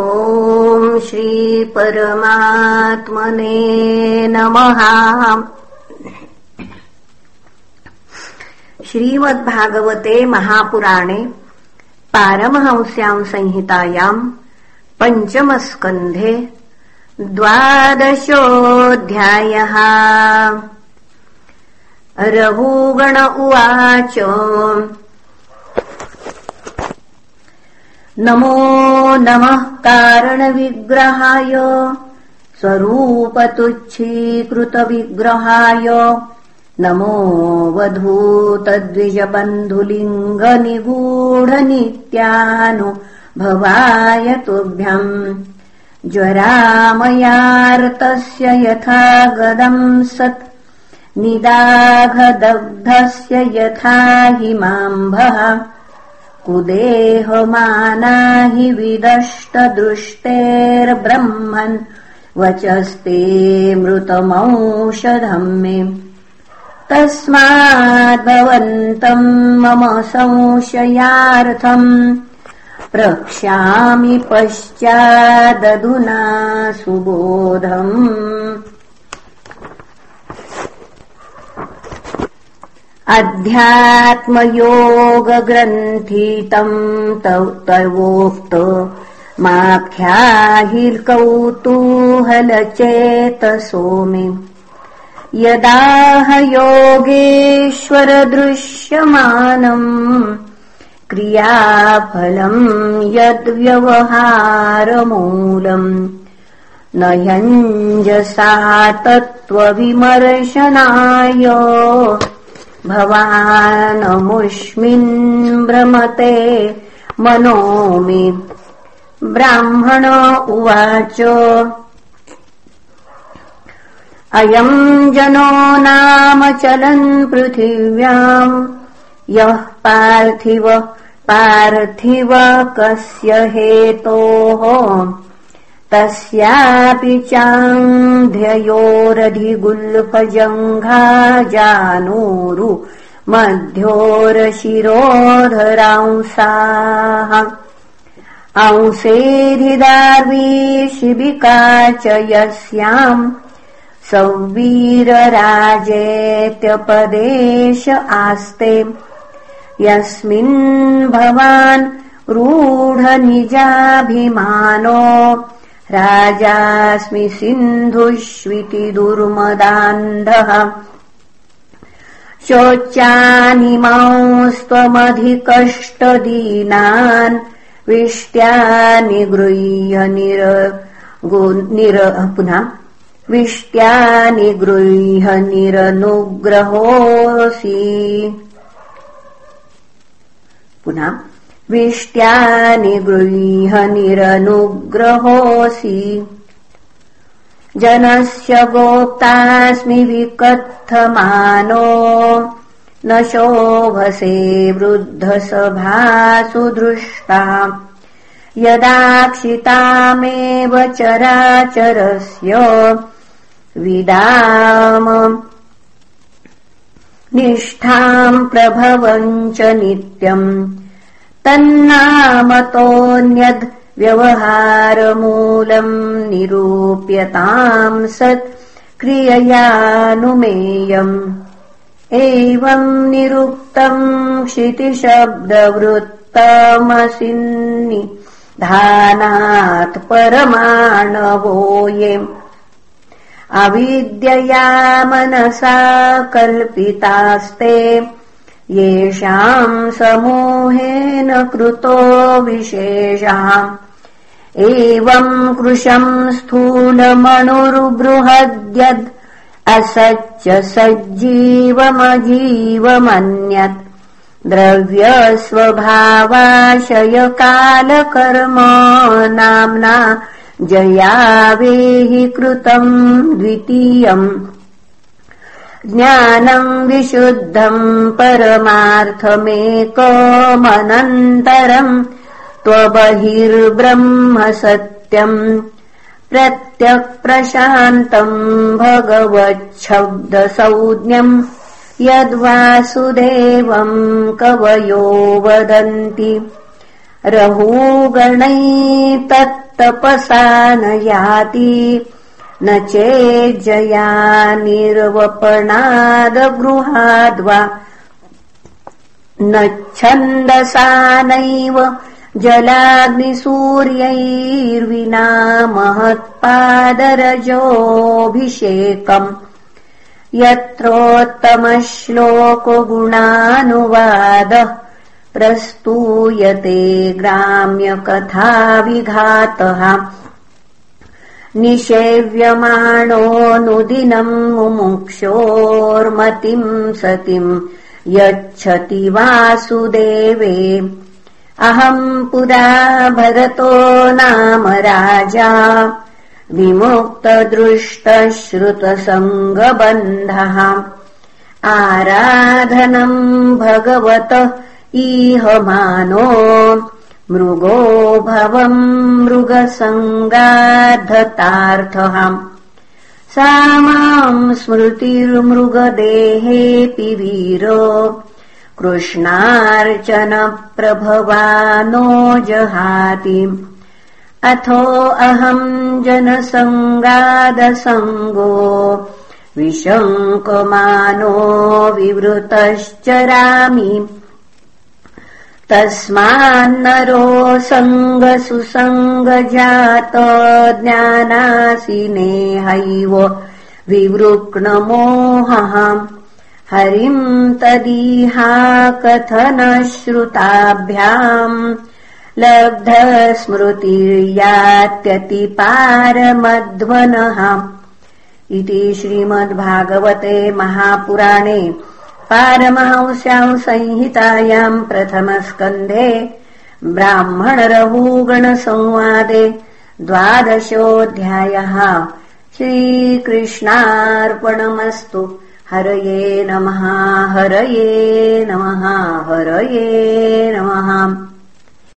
ॐ श्रीपरमात्मने नमः। श्रीमद्भागवते महापुराणे पारमहंस्याम् संहितायाम् पञ्चमस्कन्धे द्वादशोऽध्यायः। रघुगण उवाच नमो नमः कारणविग्रहाय स्वरूपतुच्छीकृतविग्रहाय नमो वधूतद्विजबन्धुलिङ्गनिगूढनित्यानुभवाय तुभ्यम्। ज्वरामयार्तस्य यथा गदम् सत् निदाघदग्धस्य यथा हिमाम्भः कुदेहमाना हि विदष्टदृष्टेर्ब्रह्मन् वचस्ते मृतमौषधम् मे। तस्माद्भवन्तम् मम संशयार्थम् प्रक्ष्यामि पश्चादधुना सुबोधम् अध्यात्मयोगग्रन्थितम् तवोक्त माख्याहिर्कौतूहलचेतसो मे यदाह योगेश्वरदृश्यमानम् क्रियाफलम् यद्व्यवहारमूलम् न ह्यञ्जसा तत्त्वविमर्शनाय भवानमुष्मिन् भ्रमते मनोमि। ब्राह्मण उवाच। अयम् जनो नाम चलन् पृथिव्याम्। यः पार्थिव पार्थिव कस्य हेतोः तस्यापि चान्ध्ययोरधिगुल्फजङ्घा जानूरु मध्योरशिरोधरांसाः। अंसेधिदार्वी शिबिका च यस्याम् सौवीरराजेत्यपदेश आस्ते। यस्मिन् भवान् रूढनिजाभिमानो राजास्मि सिन्धुष्विति दुर्मदान्धः। शोच्यानिमांस्त्वमधिकष्टदीनान् विष्ट्यानि गृह्य निर निर पुनः विष्ट्यानि गृह्य निरनुग्रहोऽसि। पुनः विष्ट्यानि निरनुग्रहोऽसि। जनस्य गोप्तास्मि विकथमानो न शोभसे वृद्धसभासु दृष्टा यदाक्षितामेव चराचरस्य विदाम। निष्ठाम् प्रभवम् च नित्यम् तन्नामतोऽन्यद् व्यवहारमूलम् निरूप्यताम् सत् क्रिययानुमेयम्। एवम् निरुक्तम् क्षितिशब्दवृत्तमसिन्नि धानात् परमाणवो ये अविद्यया मनसा कल्पितास्ते येषाम् समूहेन कृतो विशेषः एवम् कृशम् स्थूलमणुर्बृहद्यद् असच्च सज्जीवमजीवमन्यत्। द्रव्यस्वभावाशयकालकर्म नाम्ना जयावेहि कृतम् द्वितीयम् ज्ञानम् विशुद्धम् परमार्थमेकमनन्तरम् त्वबहिर्ब्रह्म सत्यम् प्रत्यक्प्रशान्तम् भगवच्छब्दसौज्ञम् यद्वासुदेवम् कवयो वदन्ति। रहूगणैतत्तत्त्वविज्ञानम् तपसा न याति न चेज्जया निर्वपणादगृहाद्वा। न छन्दसा नैव जलाग्निसूर्यैर्विना महत्पादरजोऽभिषेकम्। यत्रोत्तमश्लोकगुणानुवादः प्रस्तूयते ग्राम्यकथाविघातः निषेव्यमाणोऽनुदिनम् मुमुक्षोर्मतिम् सतिम् यच्छति वासुदेवे। अहम् पुरा भरतो नाम राजा विमुक्तदृष्टश्रुतसङ्गबन्धः। आराधनम् भगवत मानो मृगो भवम् मृगसङ्गाधतार्थः सा माम् स्मृतिर्मृगदेहेऽपि वीरो। कृष्णार्चनप्रभवानो जहाति। अथो अहम् जनसङ्गादसङ्गो। विशङ्कमानो विवृतश्चरामि तस्मान्नरो सङ्गसुसङ्गजात ज्ञानासिनेहैव विवृक्णमोहः हरिम् तदिहा कथनश्रुताभ्याम् लब्धस्मृतिर्यात्यतिपारमध्वनः। इति श्रीमद्भागवते महापुराणे पारमहंस्याम् संहितायाम् प्रथमस्कन्धे ब्राह्मणरघुगणसंवादे द्वादशोऽध्यायः. श्रीकृष्णार्पणमस्तु। हरये नमः हरये नमः हरये नमः